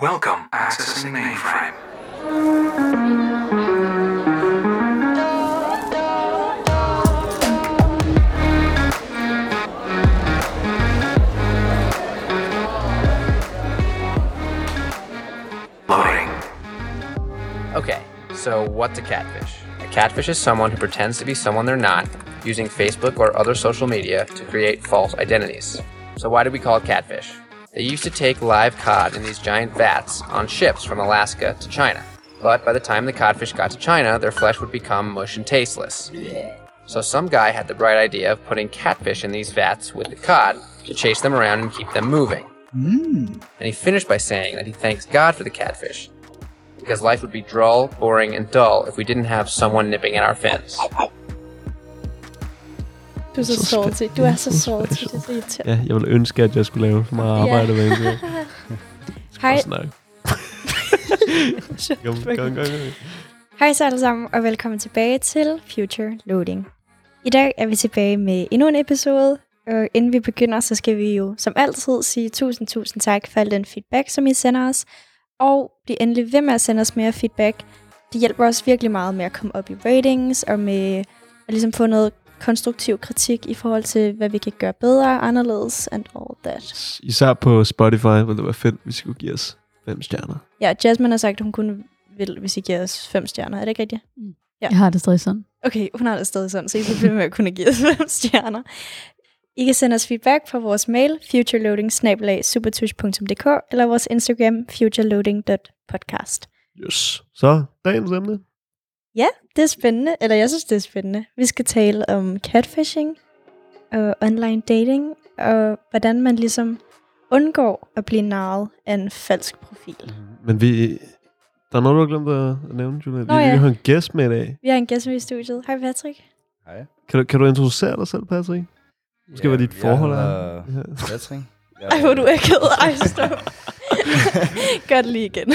Welcome. Accessing mainframe. Loading. Okay, so what's a catfish? A catfish is someone who pretends to be someone they're not, using Facebook or other social media to create false identities. So, why do we call it catfish? They used to take live cod in these giant vats on ships from Alaska to China. But by the time the codfish got to China, their flesh would become mush and tasteless. So, some guy had the bright idea of putting catfish in these vats with the cod to chase them around and keep them moving. Hmm. And he finished by saying that he thanks God for the catfish, because life would be dull, boring, and dull if we didn't have someone nipping at our fins. Du er så Så salty. Du er så salty. Det er så irriterende. Ja, jeg ville ønske, at jeg skulle lave så meget arbejde med en Hej. Snak. Kom, kom, kom, kom. Hej så alle sammen, og velkommen tilbage til Future Loading. I dag er vi tilbage med endnu en episode, og inden vi begynder, så skal vi jo som altid sige tusind, tusind tak for al den feedback, som I sender os. Og bliv endelig ved med at sende os mere feedback. Det hjælper os virkelig meget med at komme op i ratings, og med at ligesom få noget konstruktiv kritik i forhold til, hvad vi kan gøre bedre, anderledes, and all that. Især på Spotify ville det være fedt, hvis I kunne give os fem stjerner. Ja, Jasmine har sagt, at hun kunne vil, hvis I giver os fem stjerner. Er det ikke rigtigt? Ja. Jeg har det stadig sådan. Okay, hun har det stadig sådan, så I skal blive ved med at kunne give os fem stjerner. I kan sende os feedback på vores mail, futureloading-supertush.dk eller vores Instagram, futureloading.podcast. Yes. Så, dagens emne. Ja, det er spændende, eller jeg synes, det er spændende. Vi skal tale om catfishing og online dating, og hvordan man ligesom undgår at blive narret af en falsk profil. Men vi... Der er noget, du har glemt at nævne, Julia. Nå vi, ja. vi har en gæst med i dag. Vi har en gæst med i studiet. Hej Patrick. Hej. Kan du, kan du introducere dig selv, Patrick? Måske hvad dit forhold er. er. Ja. Patrick. Jeg Ej, hvor er du akavet. Ej, stop. Gør det lige igen.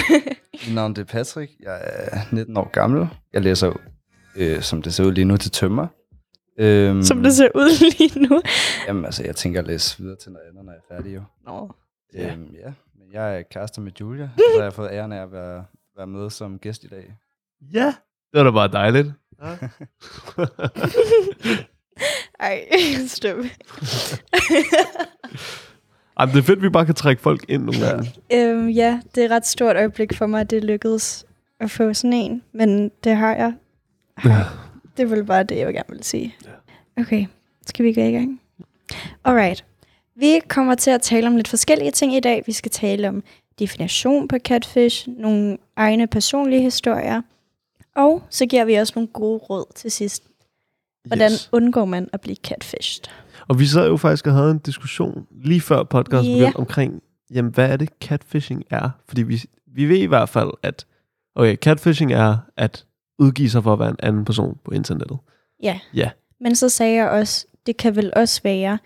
Mit navn det er Patrick. Jeg er 19 år gammel. Jeg læser øh, som det ser ud lige nu, til tømmer. Øhm, Som det ser ud lige nu. Jamen, altså, jeg tænker at læse videre til noget andet, når jeg er færdig jo. Nå. Ja. Øhm, ja. Men jeg er kærester med Julia, og så har jeg fået æren af at være, være med som gæst i dag. ja. Det var da bare dejligt. Ja. Ej, stop. Ej, det er fedt, at vi bare kan trække folk ind nogle Ja. gange. øhm, ja, det er et ret stort øjeblik for mig, at det lykkedes at få sådan en. Men det har jeg. Ja. Det er vel bare det, jeg gerne vil sige. Okay, skal vi gå i gang? Alright. Vi kommer til at tale om lidt forskellige ting i dag. Vi skal tale om definition på catfish, nogle egne personlige historier, og så giver vi også nogle gode råd til sidst. Hvordan Yes. undgår man at blive catfished? Og vi sad jo faktisk og havde en diskussion lige før podcasten Ja. begyndte omkring, jamen hvad er det catfishing er? Fordi vi, vi ved i hvert fald, at okay, catfishing er at udgive sig for at være en anden person på internettet. Ja. Ja. Men så sagde jeg også, det kan vel også være,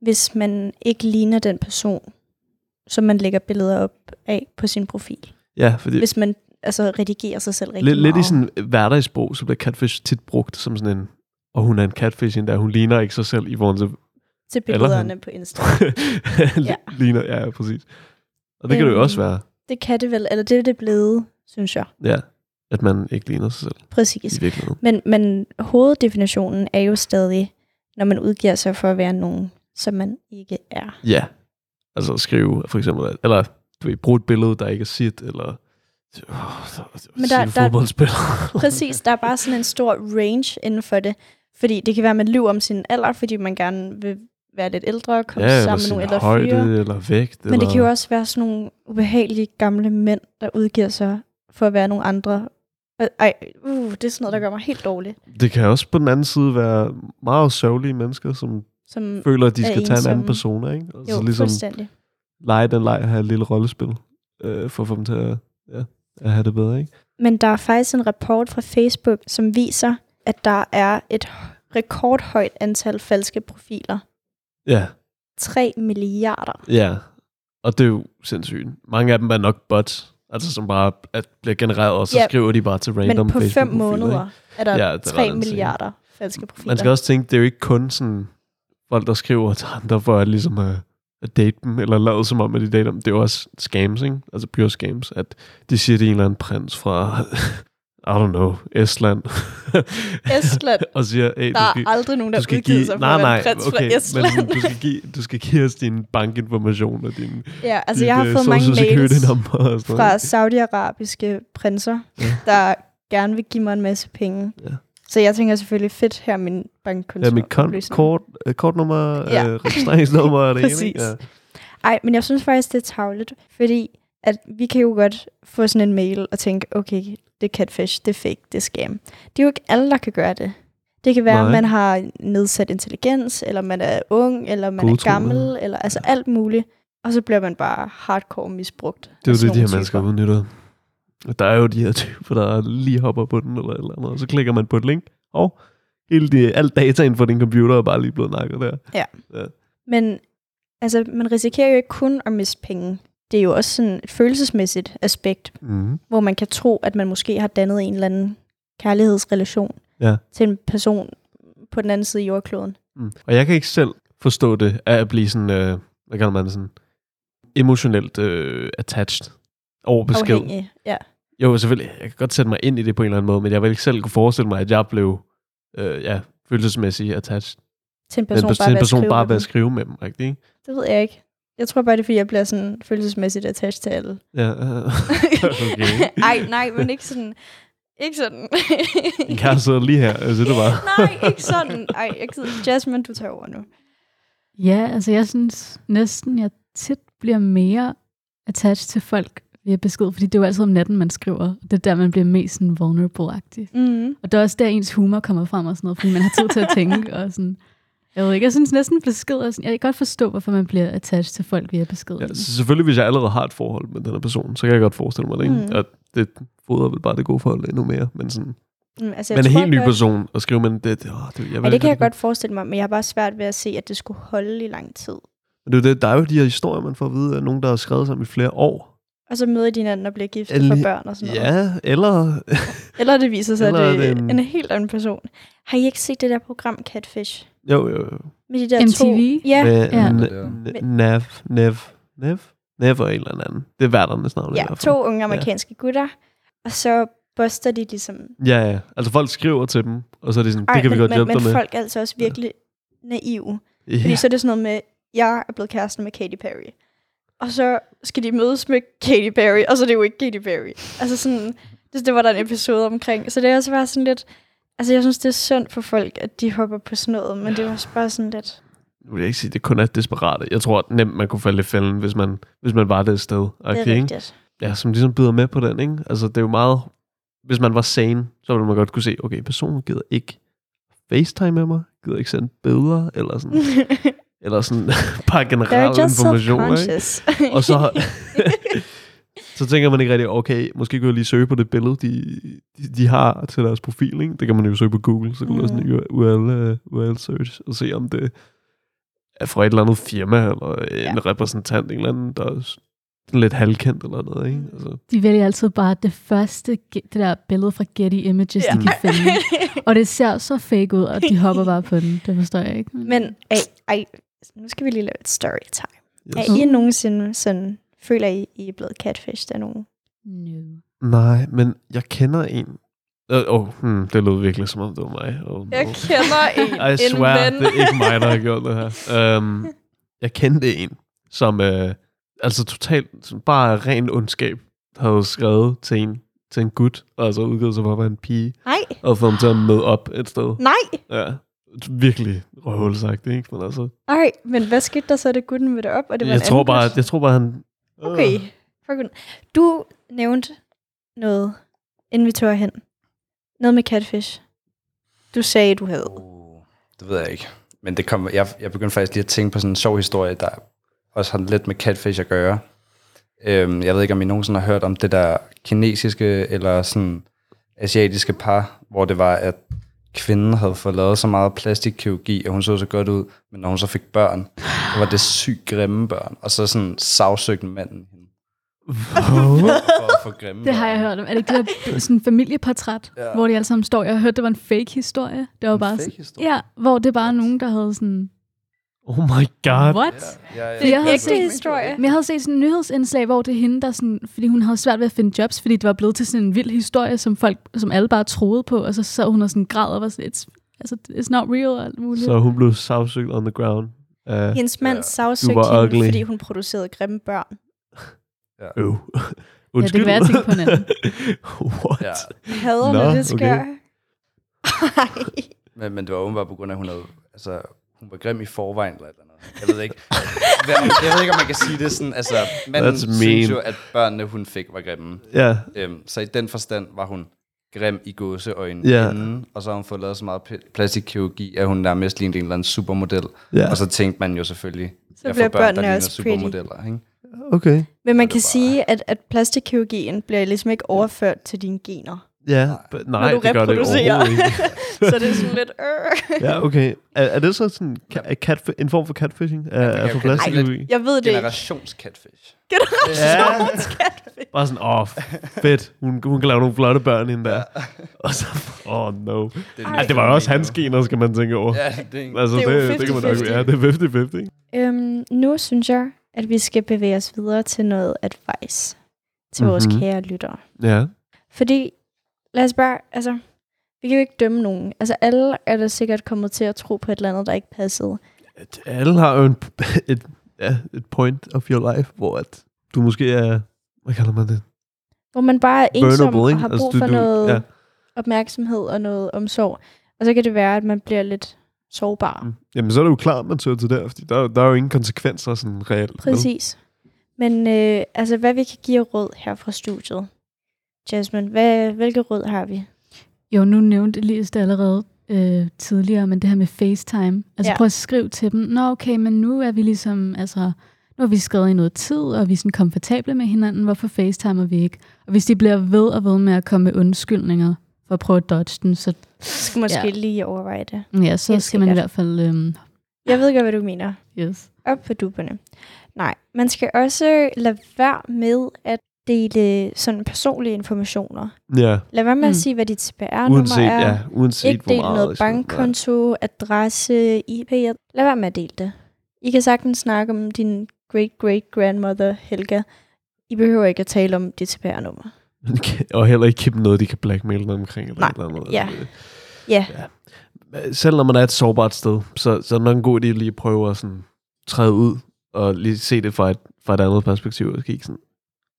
hvis man ikke ligner den person, som man lægger billeder op af på sin profil. Ja, fordi Hvis man altså redigerer sig selv rigtig lidt, lidt i meget. sådan hverdagssprog, så bliver catfish tit brugt som sådan en, og hun er en catfish, der hun ligner ikke sig selv i forhold til til billederne på Insta. ja. ligner, ja, præcis. Og det kan det jo Øhm. også være, Det kan det vel, eller det er det blevet, synes jeg. ja, at man ikke ligner sig selv Præcis. i virkeligheden. Men, men hoveddefinitionen er jo stadig, når man udgiver sig for at være nogen, som man ikke er. Ja. Altså skrive for eksempel, eller du ved, bruge et billede, der ikke er sit, eller oh, Men der- sige der- fodboldspiller. Præcis, der er bare sådan en stor range inden for det. Fordi det kan være, at man lyver om sin alder, fordi man gerne vil være lidt ældre og komme ja, sammen med nogle ældre højde, fyre. eller vægt. Men eller, det kan jo også være sådan nogle ubehagelige gamle mænd, der udgiver sig for at være nogle andre. Ej, uh, det er sådan noget, der gør mig helt dårlig. Det kan også på den anden side være meget sørgelige mennesker, som Som, føler, at de skal tage en anden ensomme. person, ikke? Og jo, så ligesom fuldstændig. lege den leg, have et lille rollespil, øh, for at få dem til at, ja, at have det bedre, ikke? Men der er faktisk en rapport fra Facebook, som viser, at der er et rekordhøjt antal falske profiler. Ja, 3 milliarder. ja. Og det er jo sindssygt. Mange af dem er nok bots, altså som bare at bliver genereret, og så Ja, skriver de bare til random Men på fem måneder er der Ja, ja, det er 3 ret insane. milliarder falske profiler. Man skal også tænke, det er jo ikke kun sådan folk, der skriver til andre for at ligesom uh, at date dem, eller lavet som om, at de dater dem. Det er jo også scams, ikke? Altså pure scams, at de siger, det er en eller anden prins fra, I don't know, Estland. Estland. og siger, hey, Der du er skal, aldrig nogen, der du skal udgivet give, sig for nej, nej, prins okay, fra Estland. men du skal, give, du skal give os din bankinformation og din ja, altså dit, jeg har øh, fået mange mails fra saudiarabiske prinser, Ja. der gerne vil give mig en masse penge. Ja. Så jeg tænker selvfølgelig, fedt her er min bankkonto. Ja, mit kon- kort, øh, kortnummer, Ja. øh, registreringsnummer og det ene? Præcis. Ja. Ej, men jeg synes faktisk, det er tavligt, fordi at vi kan jo godt få sådan en mail og tænke, okay, det er catfish, det er fake, det er scam. Det er jo ikke alle, der kan gøre det. Det kan være, Nej. at man har nedsat intelligens, eller man er ung, eller man er Godtroende. gammel, eller altså alt muligt. Og så bliver man bare hardcore misbrugt. Det er jo det, de her nogle mennesker typer. udnytter. Og der er jo de her typer, der lige hopper på den, eller eller andet, og så klikker man på et link, og hele det, alt dataen fra din computer er bare lige blevet nakket der. Men altså, man risikerer jo ikke kun at miste penge. Det er jo også sådan et følelsesmæssigt aspekt, Mm. hvor man kan tro, at man måske har dannet en eller anden kærlighedsrelation Ja. til en person på den anden side af jordkloden. Mm. Og jeg kan ikke selv forstå det, af at blive sådan, øh, hvad kalder man det sådan, emotionelt øh, attached over besked. Afhængig. Ja. Jo, selvfølgelig, jeg kan godt sætte mig ind i det på en eller anden måde, men jeg vil ikke selv kunne forestille mig, at jeg blev øh, ja, følelsesmæssigt attached Til en person, til bare, en ved at person bare ved at skrive med dem, rigtigt? Det ved jeg ikke. Jeg tror bare, det er, fordi jeg bliver sådan følelsesmæssigt attached til alle. Ja, okay. Ej, nej, men ikke sådan... Ikke sådan. Din kæreste sidder lige her, altså det bare... nej, ikke sådan. Ej, jeg gider. Jasmine, du tager over nu. Ja, altså jeg synes næsten, jeg tit bliver mere attached til folk via besked, fordi det er jo altid om natten, man skriver. Det er der, man bliver mest sådan vulnerable-agtig. Mm. Og det er også der, ens humor kommer frem og sådan noget, fordi man har tid til at tænke og sådan... Jeg ved ikke, jeg synes næsten besked er sådan, jeg kan godt forstå, hvorfor man bliver attached til folk via besked. Ja, så selvfølgelig, hvis jeg allerede har et forhold med den her person, så kan jeg godt forestille mig det, ikke? Mm. At det fodrer vel bare det gode forhold endnu mere. Men, sådan, Mm, altså, men en helt ny godt- person at skrive med, det, det, åh, det, jeg Ja, det kan jeg godt forestille mig, men jeg har bare svært ved at se, at det skulle holde i lang tid. Men det er jo det, der er jo de her historier, man får at vide af nogen, der har skrevet sammen i flere år. Og så møder de hinanden og bliver gift og Eller- får børn og sådan noget. Ja, eller... Eller det viser sig, Eller at det er en- en... en helt anden person. Har I ikke set det der program Catfish? Jo, jo, jo. Med de der MTV? to... Ja, Med Ja. N- Nav, Nev, Nev, Nev og en eller anden. Det er værternes navn ja to unge amerikanske ja. gutter. Og så buster de ligesom... Ja, ja. Altså folk skriver til dem, og så er de sådan, det Ej, kan vi men, godt men, hjælpe men dig med. folk er altså også virkelig naive. Ja. Fordi så er det sådan noget med, jeg er blevet kæreste med Katy Perry. Og så skal de mødes med Katy Perry, og så er det jo ikke Katy Perry. Altså sådan, det, det var der en episode omkring. Så det er også bare sådan lidt, altså jeg synes, det er synd for folk, at de hopper på sådan noget, men det er også bare sådan lidt, Nu vil jeg ikke sige, at det kun er desperate. Jeg tror at nemt, man kunne falde i fælden, hvis man, hvis man var det et sted. det Okay, er ikke? rigtigt. Ja, som ligesom byder med på den, ikke? Altså, det er jo meget... Hvis man var sane, så ville man godt kunne se, okay, personen gider ikke FaceTime med mig, gider ikke sende billeder, eller sådan, eller sådan bare just informationer, ikke? Og så, så tænker man ikke rigtig, okay, måske kunne jeg lige søge på det billede, de, de, de har til deres profil. Ikke? Det kan man jo søge på Google, så kan mm. sådan en URL, uh, URL search og se, om det er fra et eller andet firma, eller en Ja. repræsentant, en eller anden, der er lidt halvkendt eller noget. Ikke? Altså, De vælger altid bare det første, det der billede fra Getty Images, ja. de kan finde. Og det ser så fake ud, og de hopper bare på den. Det forstår jeg ikke. Men ej, ej, nu skal vi lige lave et story time. yes. Er I nogensinde sådan, føler I, I er blevet catfished af nogen? No. Nej, men jeg kender en. Åh, uh, oh, hmm, det lød virkelig som om det var mig. Oh, no. kender en, I swear, det er ikke mig, der har gjort det her. Um, jeg kendte en, som uh, altså totalt, som bare ren ondskab, havde skrevet til en, til en gut, og altså udgivet sig for at være en pige, Nej, og fået ham til at møde op et sted. nej. Ja, virkelig røvhulsagt, ikke? Men altså, Ej, men hvad skete der så, da gutten mødte op? Og det var jeg, en tror anden bare, gut? jeg tror bare, han... Okay, for Gud. Du nævnte noget, inden vi tog hen. Noget med catfish. Du sagde, du havde. Uh, det ved jeg ikke. Men det kom, jeg, jeg begyndte faktisk lige at tænke på sådan en sjov historie, der også har lidt med catfish at gøre. Øhm, jeg ved ikke, om I nogensinde har hørt om det der kinesiske eller sådan asiatiske par, hvor det var, at kvinden havde fået lavet så meget plastikkirurgi, at hun så så godt ud, men når hun så fik børn, så var det sygt grimme børn. Og så sådan sagsøgte manden hende grimme Det har jeg hørt om. Er det ikke det der sådan familieportræt, Ja. hvor de alle sammen står? Jeg har hørt, det var en fake historie. Det var En bare fake sådan, historie? Ja, hvor det bare er nogen, der havde sådan Oh my god. What? Ja, ja, er Det jeg er havde ægte set- historie. Men jeg havde set sådan en nyhedsindslag, hvor det er hende, der sådan, fordi hun havde svært ved at finde jobs, fordi det var blevet til sådan en vild historie, som folk, som alle bare troede på, og så sad hun og sådan græd og var sådan, it's, altså, it's not real og alt muligt. Så hun blev sagsøgt on the ground. Uh, Hendes mand Ja. Du var hende, ugly. fordi hun producerede grimme børn. øv. Ja, det kan være, jeg tænkte på en anden. What? ja. Hader, når det okay. sker. Ej. Men, men det var åbenbart på grund af, at hun havde, altså, hun var grim i forvejen, eller eller andet. Jeg ved ikke. Hvad- jeg ved ikke, om man kan sige det sådan, altså, manden That's synes mean. jo, at børnene, hun fik, var grimme. Ja, Øhm, så i den forstand var hun grim i gåseøjne Ja. inden, og så har hun fået lavet så meget plastikkirurgi, at hun nærmest lignede en eller anden supermodel. ja. Og så tænkte man jo selvfølgelig, Så jeg bliver får børn, der også pretty. supermodeller. Ikke? Okay. Men man kan bare- sige, at, at plastikkirurgien bliver ligesom ikke overført til dine gener. Ja, b- nej, du det gør det reproducerer. overhovedet ikke. så det er sådan lidt... Øh. Ja, okay. Er, er det så sådan ka- cat, en form for catfishing? Er, man er for kalde det plastikkirurgi? Jeg ved det ikke. Generationscatfish. Generationskatfisk. Bare sådan, åh, oh, fedt. Hun, hun kan lave nogle flotte børn ind der. Og så, åh oh, no. Det, Ej, Ej, det var jo også hans gener, skal man tænke over. Ja, det er Altså, Det er jo det, det kan man nok, 50-50. ja, det er 50-50. ikke? Øhm, nu synes jeg, at vi skal bevæge os videre til noget advice til vores Mhm. kære lyttere. Ja. Fordi, lad os bare, altså, vi kan jo ikke dømme nogen. Altså, alle er da sikkert kommet til at tro på et eller andet, der ikke passede. At Alle har jo en, et, ja, et point of your life, hvor at du måske er, hvad kalder man det? Hvor man bare er ensom og har Altså, brug du- for du- noget ja. opmærksomhed og noget omsorg. Og så kan det være, at man bliver lidt sårbar. Mm. Jamen, så er det jo klart, man søger til der, fordi der, der er jo ingen konsekvenser sådan reelt. vel? Præcis. Men øh, altså, hvad vi kan give råd her fra studiet. Jasmine, hvad, hvilke råd har vi? Jo, nu nævnte Elias det allerede øh, tidligere, men det her med FaceTime. Altså Ja. prøv at skrive til dem, nå okay, men nu er vi ligesom, altså, nu har vi skrevet i noget tid, og vi er sådan komfortable med hinanden, hvorfor FaceTimer vi ikke? Og hvis de bliver ved og ved med at komme med undskyldninger for at prøve at dodge den, så, skal måske ja. Lige overveje det. ja, så Helt skal man i hvert fald, øhm, Jeg ved godt, hvad du mener. yes. Op på duberne. Nej, man skal også lade være med at dele sådan personlige informationer. Ja, Lad være med mm. at sige, hvad dit CPR-nummer er. ja, uanset Ikke del noget noget. bankkonto, adresse, IP. Lad være med at dele det. I kan sagtens snakke om din great-great-grandmother Helga. I behøver ikke at tale om dit CPR-nummer. Nej. og heller ikke give dem noget, de kan blackmaile dem omkring. Eller Nej, eller andet. ja. Altså, Ja, selv når man er et sårbart sted, så, så er det nok en god idé at lige prøve at sådan, træde ud og lige se det fra et, fra et andet perspektiv. Og kigge sådan,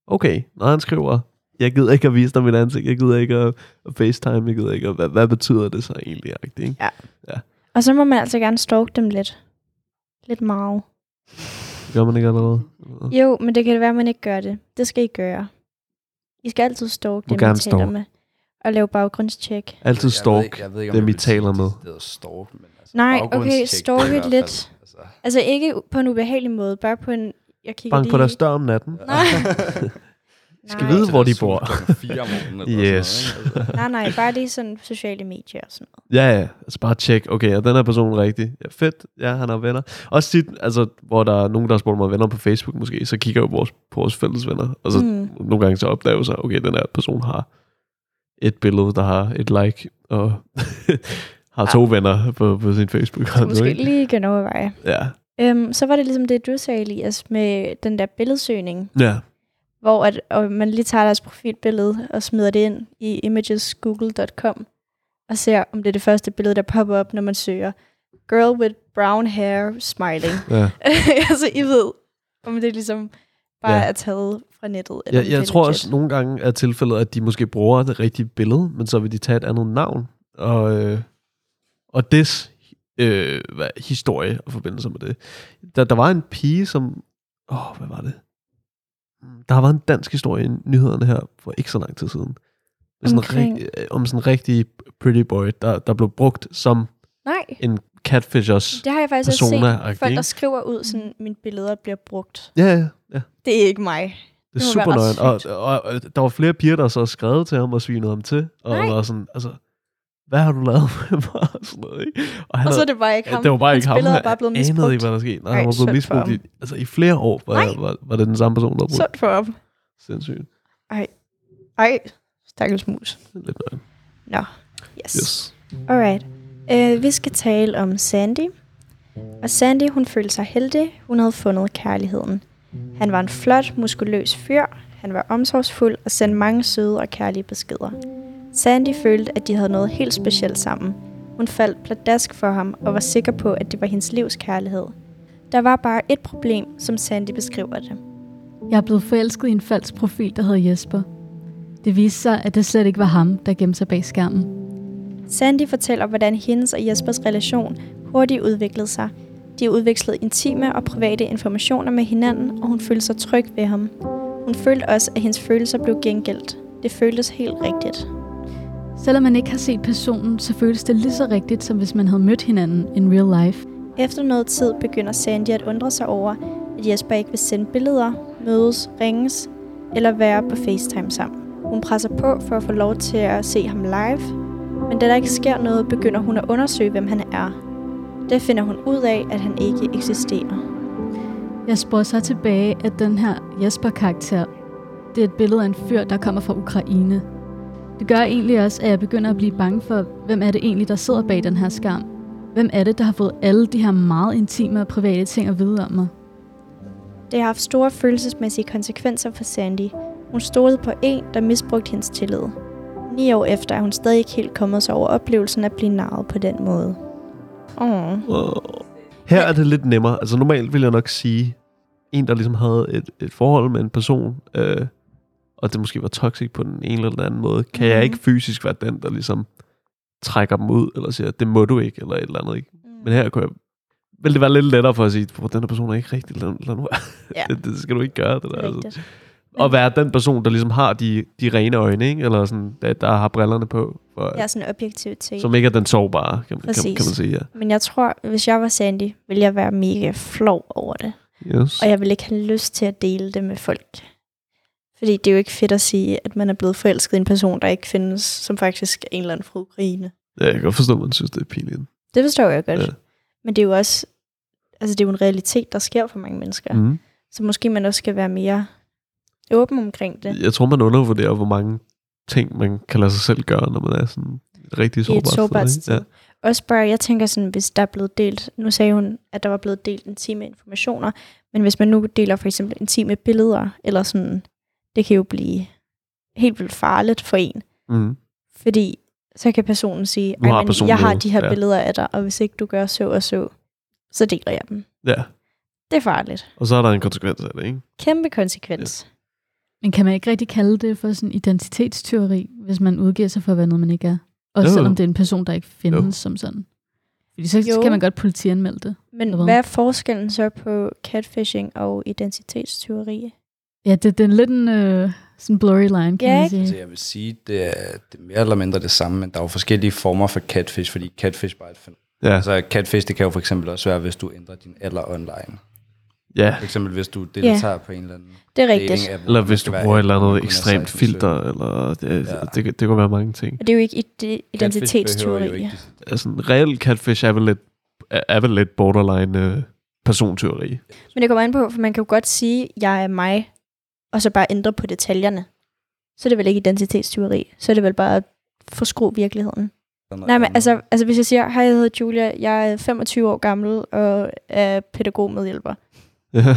okay, når han skriver, jeg gider ikke at vise dig mit ansigt, jeg gider ikke at, at facetime, jeg gider ikke at, hvad, hvad betyder det så egentlig? Ikke? Ikke? og så må man altså gerne stalke dem lidt. Lidt meget. Gør man ikke allerede? Jo, men det kan være, at man ikke gør det. Det skal I gøre. I skal altid stalke dem, I taler stalke. med. Og lave baggrundstjek. Altid Jeg ved stalk. ikke- jeg ved ikke, om dem, I taler med. Det er stalk, men altså, Nej, okay, baggrundstjek, stalk det i it hvert lidt. Altså, Altså ikke på en ubehagelig måde, bare på en... Jeg kigger Bank lige... på deres dør om natten. Nej. Skal Nej. vide, hvor de bor. fire om morgenen eller Yes. sådan noget, ikke? nej, nej, bare lige sådan sociale medier og sådan noget. Ja, ja. Altså bare tjek, okay, er den her person rigtig? Ja, fedt. Ja, han har venner. Også tit, altså, hvor der er nogen, der har spurgt mig venner på Facebook måske, så kigger jeg jo på vores, på vores fælles venner. Og så Mm. nogle gange så opdager jeg så, okay, den her person har et billede, der har et like, og har to venner på, på sin Facebook. Så måske lige kan overveje. Ja. Øhm, så var det ligesom det, du sagde, Elias, med den der billedsøgning, Ja. hvor at, og man lige tager deres profilbillede og smider det ind i imagesgoogle.com og ser, om det er det første billede, der popper op, når man søger girl with brown hair smiling. ja. altså, I ved, om det ligesom bare Ja. er taget fra nettet. Eller Jeg, er jeg tror legit. også nogle gange er tilfældet, at de måske bruger det rigtige billede, men så vil de tage et andet navn. Og, øh, og des øh, hvad, historie og forbindelse med det. Der, der var en pige, som... Åh, hvad var det? Mm, Der har været en dansk historie i nyhederne her for ikke så lang tid siden. Sådan Omkring? rigt, øh, om sådan en rigtig pretty boy, der, der blev brugt som Nej, en catfishers. det har jeg faktisk også set. Folk, der skriver ud, sådan, mine billeder bliver brugt. Ja, ja, ja. Det er ikke mig. Det er Det super nøjeren. Og, og, og, der var flere piger, der så har skrevet til ham og svinet ham til. Og Nej. var sådan, altså, hvad har du lavet med mig? Og sådan noget, ikke? Og, han Og så er havde- det bare ikke ham. det var bare ikke ham. Han bare blevet anede misbrugt. ikke, hvad der skete. Nej, Ej, han var blevet misbrugt i, altså, i flere år. Var, Nej. var, var, det den samme person, der brugte Sundt for ham. sindssygt. Ej, stakkels mus. Lidt nøjeren. Nå, yes. yes. Yes. Alright. Uh, vi skal tale om Sandy. Og Sandy, hun følte sig heldig. Hun havde fundet kærligheden. Han var en flot, muskuløs fyr. Han var omsorgsfuld og sendte mange søde og kærlige beskeder. Sandy følte, at de havde noget helt specielt sammen. Hun faldt pladask for ham og var sikker på, at det var hendes livs kærlighed. Der var bare et problem, som Sandy beskriver det. Jeg er blevet forelsket i en falsk profil, der hedder Jesper. Det viste sig, at det slet ikke var ham, der gemte sig bag skærmen. Sandy fortæller, hvordan hendes og Jespers relation hurtigt udviklede sig. De udvekslede intime og private informationer med hinanden, og hun følte sig tryg ved ham. Hun følte også, at hendes følelser blev gengældt. Det føltes helt rigtigt. Selvom man ikke har set personen, så føles det lige så rigtigt, som hvis man havde mødt hinanden in real life. Efter noget tid begynder Sandy at undre sig over, at Jesper ikke vil sende billeder, mødes, ringes eller være på FaceTime sammen. Hun presser på for at få lov til at se ham live, men da der ikke sker noget, begynder hun at undersøge, hvem han er. Det finder hun ud af, at han ikke eksisterer. Jeg spurgte så tilbage, at den her Jesper-karakter, det er et billede af en fyr, der kommer fra Ukraine. Det gør egentlig også, at jeg begynder at blive bange for, hvem er det egentlig, der sidder bag den her skærm? Hvem er det, der har fået alle de her meget intime og private ting at vide om mig? Det har haft store følelsesmæssige konsekvenser for Sandy. Hun stolede på en, der misbrugte hendes tillid. Ni år efter er hun stadig ikke helt kommet sig over oplevelsen at blive narret på den måde. Åh, her er det lidt nemmere. Altså normalt vil jeg nok sige, en der ligesom havde et, et forhold med en person, øh, og det måske var toxic på den ene eller den anden måde, kan jeg Mhm. ikke fysisk være den, der ligesom trækker dem ud, eller siger, det må du ikke, eller et eller andet. Ikke? Men her kunne jeg, vil det være lidt lettere for at sige, "Bror, den her person er ikke rigtig, lad, lad nu. Ja. det, det, skal du ikke gøre, det der. er Altså. Og være den person, der ligesom har de, de rene øjne, ikke? eller sådan, der, der har brillerne på, for, er sådan objektivitet. som ikke er den sårbare, kan, kan, kan Præcis. man sige. Ja. Men jeg tror, hvis jeg var Sandy, ville jeg være mega flov over det. Yes. Og jeg ville ikke have lyst til at dele det med folk. Fordi det er jo ikke fedt at sige, at man er blevet forelsket i en person, der ikke findes, som faktisk er en eller anden fra Ukraine. Ja, jeg kan godt forstå, at man synes, det er pinligt. Det forstår jeg godt. Ja. Ja. Men det er jo også, altså det er jo en realitet, der sker for mange mennesker. Mm. Så måske man også skal være mere åben omkring det. Jeg tror, man undervurderer, hvor mange ting, man kan lade sig selv gøre, når man er sådan et rigtig I et sårbart sårbart sted. sted. ikke? Også bare, jeg tænker sådan, hvis der er blevet delt, nu sagde hun, at der var blevet delt intime informationer, men hvis man nu deler for eksempel intime billeder, eller sådan, det kan jo blive helt vildt farligt for en. Ja. Mm. Fordi så kan personen sige, har "Ej, men personen jeg har noget." de her Ja. ja. billeder af dig, og hvis ikke du gør så og så, så deler jeg dem. ja, Det er farligt. og så er der en konsekvens af det, ikke? Kæmpe konsekvens. Men kan man ikke rigtig kalde det for sådan identitetsteori, hvis man udgiver sig for være noget, man ikke er? Også Jo. selvom det er en person, der ikke findes Jo. som sådan. Fordi så Jo. kan man godt politianmelde det. Men hvad? hvad er forskellen så på catfishing og identitetsteori? Ja, det, det er lidt en øh, sådan blurry line, kan Ja, man sige. Altså, jeg vil sige, det er, det er mere eller mindre det samme, men der er jo forskellige former for catfish, fordi catfish bare er et fænomen. Ja, Altså catfish, det kan jo for eksempel også være, hvis du ændrer din alder online. ja. For eksempel hvis du deltager på en eller anden Det er rigtigt. dating-app. Eller hvis du bruger et 18, eller andet ekstremt 16, filter, eller det, Ja. det, det, det kunne være mange ting. Og det er jo ikke identitetsteori. ikke- Altså, en reel catfish er vel lidt, er, vel lidt borderline øh, personteori. Men det kommer an på, for man kan jo godt sige, jeg er mig, og så bare ændre på detaljerne. Så er det vel ikke identitetsteori. Så er det vel bare at forskru virkeligheden. Nej, men altså, altså hvis jeg siger, hej, jeg hedder Julia, jeg er 25 år gammel og er pædagogmedhjælper. Ja.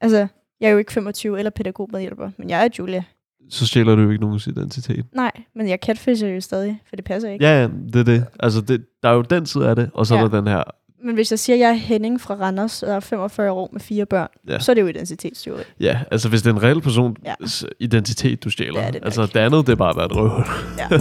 Altså, jeg er jo ikke 25 eller pædagogmedhjælper, men jeg er Julia. Så stjæler du jo ikke nogens identitet. Nej, men jeg catfisher jo stadig, for det passer ikke. Ja, ja, det er det. Altså, det, der er jo den side af det, og så. Ja. er der den her. Men hvis jeg siger, at jeg er Henning fra Randers, og er 45 år med fire børn, Ja. ja. så er det jo identitetsteori. Ja, altså hvis det er en reel persons Ja. identitet, du stjæler. Er det altså det andet, det er bare at være et røvhul. Ja.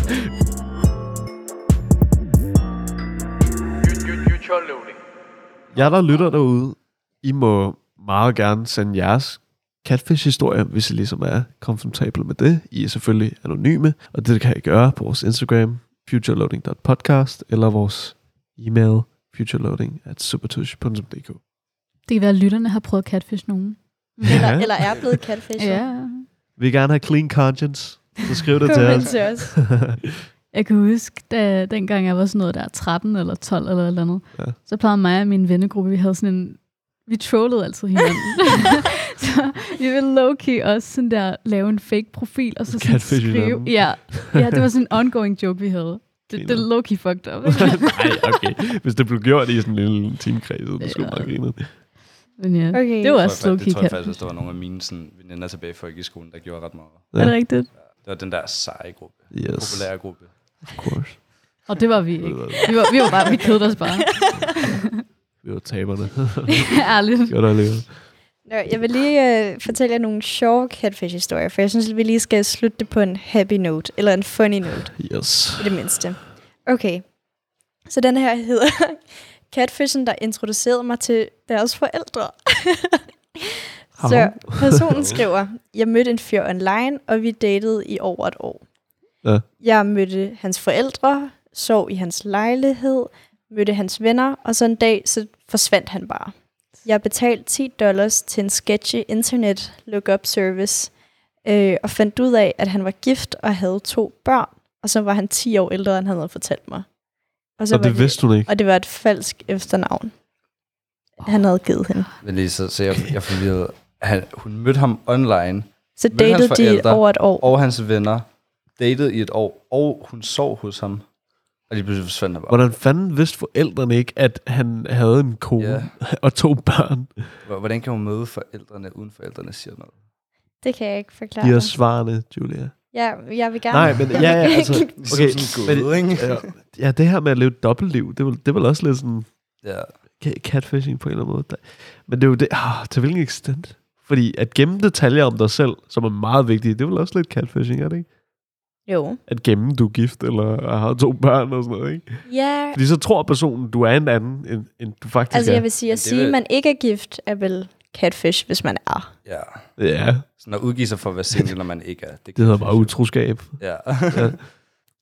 Jeg der lytter derude, I må meget gerne sende jeres catfish-historie, hvis I ligesom er komfortable med det. I er selvfølgelig anonyme, og det kan I gøre på vores Instagram, futureloading.podcast, eller vores e-mail, futureloading at supertush.dk. Det kan være, at lytterne har prøvet catfish nogen. Eller, eller er blevet catfisher. Ja. Vi vil gerne have clean conscience, så skriv det til os. til os. Jeg kan huske, da, dengang jeg var sådan noget der 13 eller 12 eller eller andet, Ja. ja. så plejede mig og min vennegruppe, vi havde sådan en, vi trollede altid hinanden. så vi ville low-key også sådan der lave en fake profil, og så sådan Catfish skrive. Ja, ja, det var sådan en ongoing joke, vi havde. Det, det er low-key fucked up? Nej, okay. Hvis det blev gjort i sådan en lille teamkreds, så skulle Ja. man grine. Men ja, Okay. det var også low-key det tror jeg faktisk, hvis der var nogle af mine sådan, veninder tilbage i folkeskolen, der gjorde ret meget. Ja. Er det rigtigt? Det var den der seje gruppe. Yes, Populære gruppe. of course. Og det var vi ikke. Vi var, vi var bare, vi kedede os bare. Vi var taberne. Ærligt. Godt alligevel. Nå, jeg vil lige øh, fortælle jer nogle sjove catfish-historier, for jeg synes, at vi lige skal slutte det på en happy note, eller en funny note, Yes. i det mindste. Okay, så den her hedder Catfishen, der introducerede mig til deres forældre. så personen skriver, jeg mødte en fyr online, og vi datede i over et år. Ja. Jeg mødte hans forældre, sov i hans lejlighed, mødte hans venner, og så en dag, så forsvandt han bare. Jeg betalte 10 dollars til en sketchy internet lookup service, øh, og fandt ud af, at han var gift og havde to børn, og så var han 10 år ældre, end han havde fortalt mig. Og, så Og var det vidste hun ikke. og det var et falsk efternavn, han havde givet hende. Men lige så, så jeg, jeg forvirret. Han, hun mødte ham online, Så datede de over et år. og hans venner datede i et år, og hun sov hos ham. Og lige pludselig forsvandt han bare. Hvordan fanden vidste forældrene ikke, at han havde en kone Ja. og to børn? Hvor- Hvordan kan hun møde forældrene, uden forældrene siger noget? Det kan jeg ikke forklare. De er svarene, Julia. Ja, jeg vil gerne. Nej, men ja, ja, altså, okay, sådan men, ikke? ja, ja, det her med at leve et dobbeltliv, det er, vel, det er vel også lidt sådan Ja. ca- catfishing på en eller anden måde. Men det er jo det, ah, til hvilken ekstent? Fordi at gemme detaljer om dig selv, som er meget vigtige, det er vel også lidt catfishing, er det ikke? Jo. At gemme, du er gift, eller har to børn og sådan noget, ikke? Ja, Fordi så tror personen, du er en anden, end, end du faktisk altså er. jeg vil sige, at det sige, vil- at man ikke er gift, er vel catfish, hvis man er. ja. Ja, Sådan at udgive sig for at være single, når man ikke er. det hedder bare utroskab. Ja.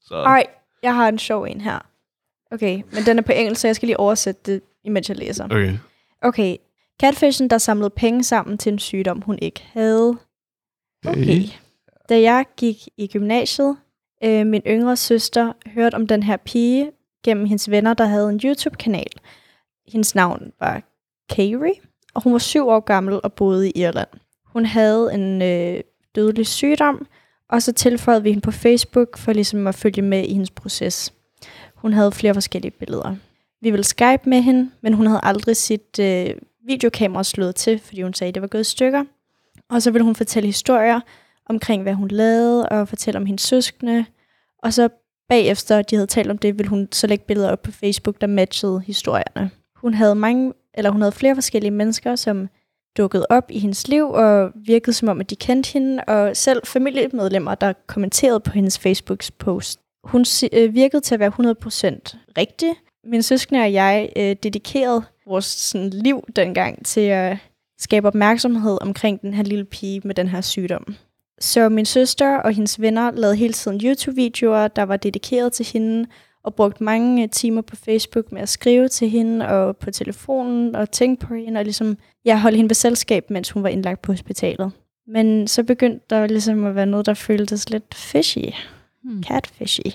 Så. Ej, jeg har en sjov en her. Okay, men den er på engelsk, så jeg skal lige oversætte det, imens jeg læser. Okay. Okay, catfishen, der samlede penge sammen til en sygdom, hun ikke havde. Okay. Da jeg gik i gymnasiet, øh, min yngre søster hørte om den her pige gennem hendes venner, der havde en YouTube-kanal. Hendes navn var Kari, og hun var syv år gammel og boede i Irland. Hun havde en øh, dødelig sygdom, og så tilføjede vi hende på Facebook for ligesom at følge med i hendes proces. Hun havde flere forskellige billeder. Vi ville Skype med hende, men hun havde aldrig sit øh, videokamera slået til, fordi hun sagde, at det var gået i stykker. Og så ville hun fortælle historier omkring, hvad hun lavede, og fortælle om hendes søskende. Og så bagefter, de havde talt om det, ville hun så lægge billeder op på Facebook, der matchede historierne. Hun havde mange, eller hun havde flere forskellige mennesker, som dukkede op i hendes liv, og virkede som om, at de kendte hende, og selv familiemedlemmer, der kommenterede på hendes Facebooks post. Hun øh, virkede til at være 100% rigtig. Min søskende og jeg øh, dedikerede vores sådan, liv dengang til at skabe opmærksomhed omkring den her lille pige med den her sygdom. Så min søster og hendes venner lavede hele tiden YouTube-videoer, der var dedikeret til hende, og brugte mange øh, timer på Facebook med at skrive til hende, og på telefonen, og tænke på hende, og ligesom, jeg holdt hende ved selskab, mens hun var indlagt på hospitalet. Men så begyndte der ligesom at være noget, der føltes lidt fishy. Hmm. Catfishy.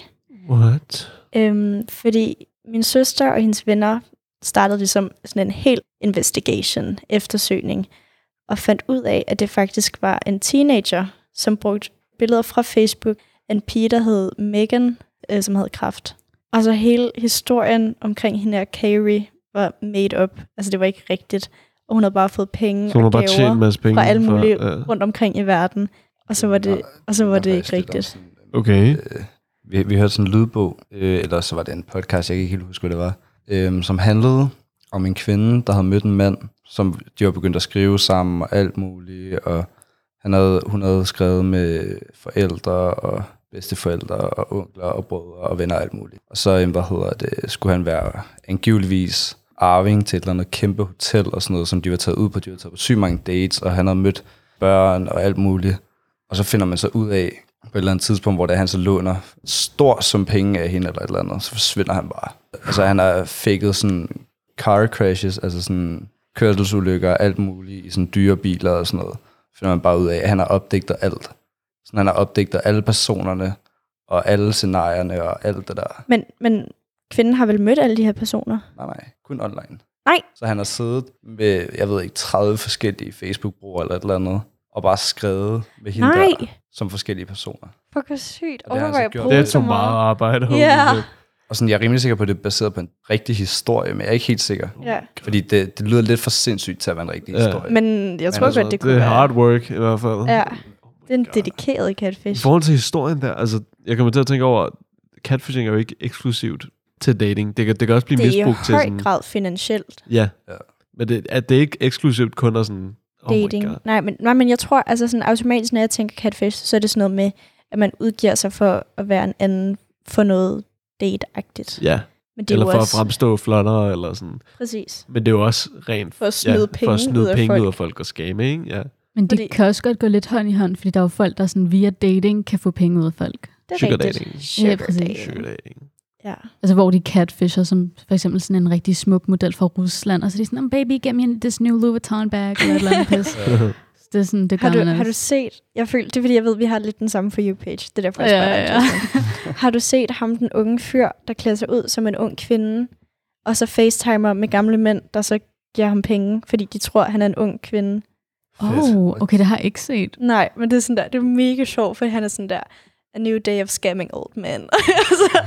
What? Øhm, fordi min søster og hendes venner startede ligesom sådan en helt investigation, eftersøgning, og fandt ud af, at det faktisk var en teenager, som brugte billeder fra Facebook af en pige, der hed Megan, øh, som havde kræft. Og så hele historien omkring hende her, Carrie, var made up. Altså det var ikke rigtigt. Og hun havde bare fået penge Så hun har og bare gaver en masse penge. fra alle mulige ja. rundt omkring i verden. Og så var det, og så var det ikke rigtigt. Okay. Øh, vi, vi hørte sådan en lydbog, øh, eller så var det en podcast, jeg kan ikke helt huske, hvad det var, øh, som handlede om en kvinde, der havde mødt en mand, som de var begyndt at skrive sammen og alt muligt, og han havde, hun havde skrevet med forældre og bedsteforældre og onkler og brødre og venner og alt muligt. Og så, øhm, hvad hedder det, skulle han være angiveligvis arving til et eller andet kæmpe hotel og sådan noget, som de var taget ud på. De var taget på sygt mange dates, og han havde mødt børn og alt muligt. Og så finder man så ud af, på et eller andet tidspunkt, hvor det er, han så låner stor som penge af hende eller et eller andet, så forsvinder han bare. Altså han har faked sådan car crashes, altså sådan kørselsulykker og alt muligt i sådan dyre biler og sådan noget. Finder man bare ud af, at han har opdigtet alt. Sådan, han har opdigtet alle personerne og alle scenarierne og alt det der. Men, men kvinden har vel mødt alle de her personer? Nej, nej, kun online. Nej. Så han har siddet med, jeg ved ikke, 30 forskellige Facebook-brugere eller et eller andet, og bare skrevet med hende Nej, der, som forskellige personer. fuck hvor sygt. Og det har Åh, han så gjort. Det så tog meget arbejde. shit. Og sådan, jeg er rimelig sikker på, at det er baseret på en rigtig historie, men jeg er ikke helt sikker. Ja. Fordi det, det lyder lidt for sindssygt til at være en rigtig Ja. historie. Men jeg tror altså, godt, det kunne det er være. hard work i hvert fald. Ja, det er en dedikeret I catfish. forhold til historien der, altså, jeg kommer til at tænke over, catfishing er jo ikke eksklusivt til dating. Det kan, det kan også blive Det er i misbrugt til høj sådan... grad finansielt Ja. Ja. Men det, at det ikke eksklusivt kun er sådan... Oh dating. Nej, men, nej, men jeg tror, altså sådan automatisk, når jeg tænker catfish, så er det sådan noget med, at man udgiver sig for at være en anden for noget date-agtigt. Ja, Men det er eller for også, at fremstå flottere, eller sådan. Præcis. Men det er jo også rent... For at snyde ja, penge for at snyde ud af penge folk. ud af folk og skamme, ikke? Ja. Men det Fordi- kan også godt gå lidt hånd i hånd, fordi der er jo folk, der sådan via dating kan få penge ud af folk. Det er Sugar rigtigt. dating. Sugar Ja, præcis. dating. Sugar dating. Ja. Altså hvor de catfisher, som for eksempel sådan en rigtig smuk model fra Rusland, og så er de sådan, oh, baby, get me this new Louis Vuitton bag, eller et eller andet pis. Det er sådan, det Har du, har du set, jeg føler, det er fordi, jeg ved, vi har lidt den samme for you-page. Det er derfor, jeg Ja, spørger ja, dig, Justin. Har du set ham, den unge fyr, der klæder sig ud som en ung kvinde, og så facetimer med gamle mænd, der så giver ham penge, fordi de tror, han er en ung kvinde? Oh, okay, det har jeg ikke set. Nej, men det er sådan der, det er mega sjovt, for han er sådan der, a new day of scamming old men. og, så,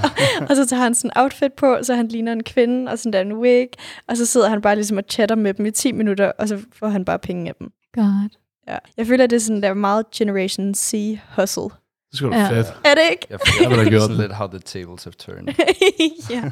og så tager han sådan en outfit på, så han ligner en kvinde, og sådan der en wig, og så sidder han bare ligesom og chatter med dem i 10 minutter, og så får han bare penge af dem. God. Ja. Jeg føler, det er sådan der meget Generation C hustle. Det skulle Ja. ja. fedt. Er det ikke? Jeg Jeg føler gjort sådan det. lidt, how the tables have turned. ja,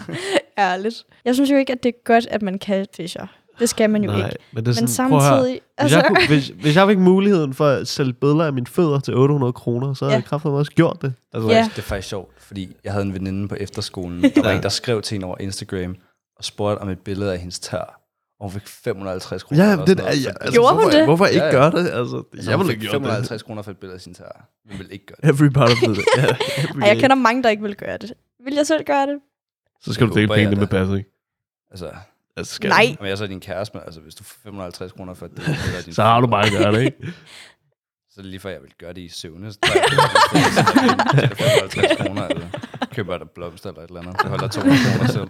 ærligt. Jeg synes jo ikke, at det er godt, at man catfisher. Det skal man jo Nej, ikke. men det er Men sådan, at høre. samtidig... Hvis, Altså, jeg kunne, hvis, hvis jeg fik muligheden for at sælge billeder af mine fødder til 800 kroner, så havde Ja. jeg kraftigt også gjort det. Altså, Ja. Det er faktisk sjovt, fordi jeg havde en veninde på efterskolen, der var en, der skrev til hende over Instagram, og spurgte om et billede af hendes tær. Og hun fik 550 kroner. Ja, det er, ja, altså, Gjorde hun hvorfor, det? Hvorfor ikke Ja, ja. gøre det? Altså, Altså, jeg ville gjort det. 550 kroner for et billede af sin tær. Hun ville ikke gøre det. Every part of it. Every Ej, jeg kender mange, der ikke vil gøre det. Vil jeg selv gøre det? Så skal Det du dele jeg pengene med. Patrick. Altså, Altså, skal Nej. du? om jeg er så din kæreste, men altså, hvis du får 550 kroner for et billede af din Så har du bare at gøre det, ikke? Så er det lige før, jeg vil gøre det i søvne. Så tager jeg det for 55 kroner, eller køber der blomster eller et eller andet. Det holder 200 kroner selv.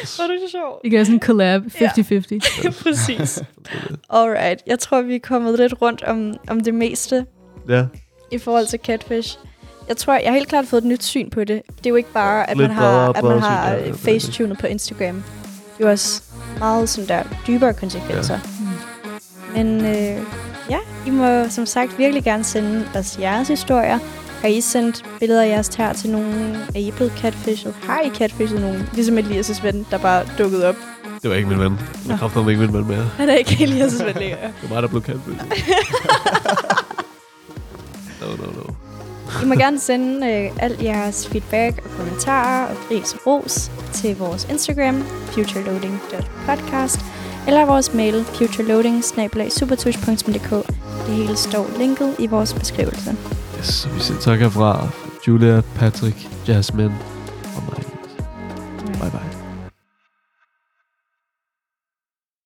Hvor er det sjovt. Vi gør sådan en collab, 50-50. Præcis. Alright. Jeg tror, vi er kommet lidt rundt om, om det meste Ja. i forhold til catfish. Jeg tror, jeg har helt klart fået et nyt syn på det. Det er jo ikke bare, at Lidt man har, bredere- at man har ja, øh, facetunet på Instagram. Det er jo også meget sådan der dybere konsekvenser. Ja. Men øh, ja, I må som sagt virkelig gerne sende os jeres historier. Har I sendt billeder af jeres tær til nogen? Er I blevet catfished? Har I catfished nogen? Ligesom Elias' ven, der bare dukkede op. Det var ikke min ven. Jeg kræfter ikke min ven mere. Han er ikke Elias' ven længere. Det var mig, der blev det. no, no, no. I må gerne sende øh, al jeres feedback og kommentarer og ris og ros til vores Instagram, futureloading.podcast, eller vores mail, futureloading Det hele står linket i vores beskrivelse. Yes, vi siger tak herfra. Julia, Patrick, Jasmine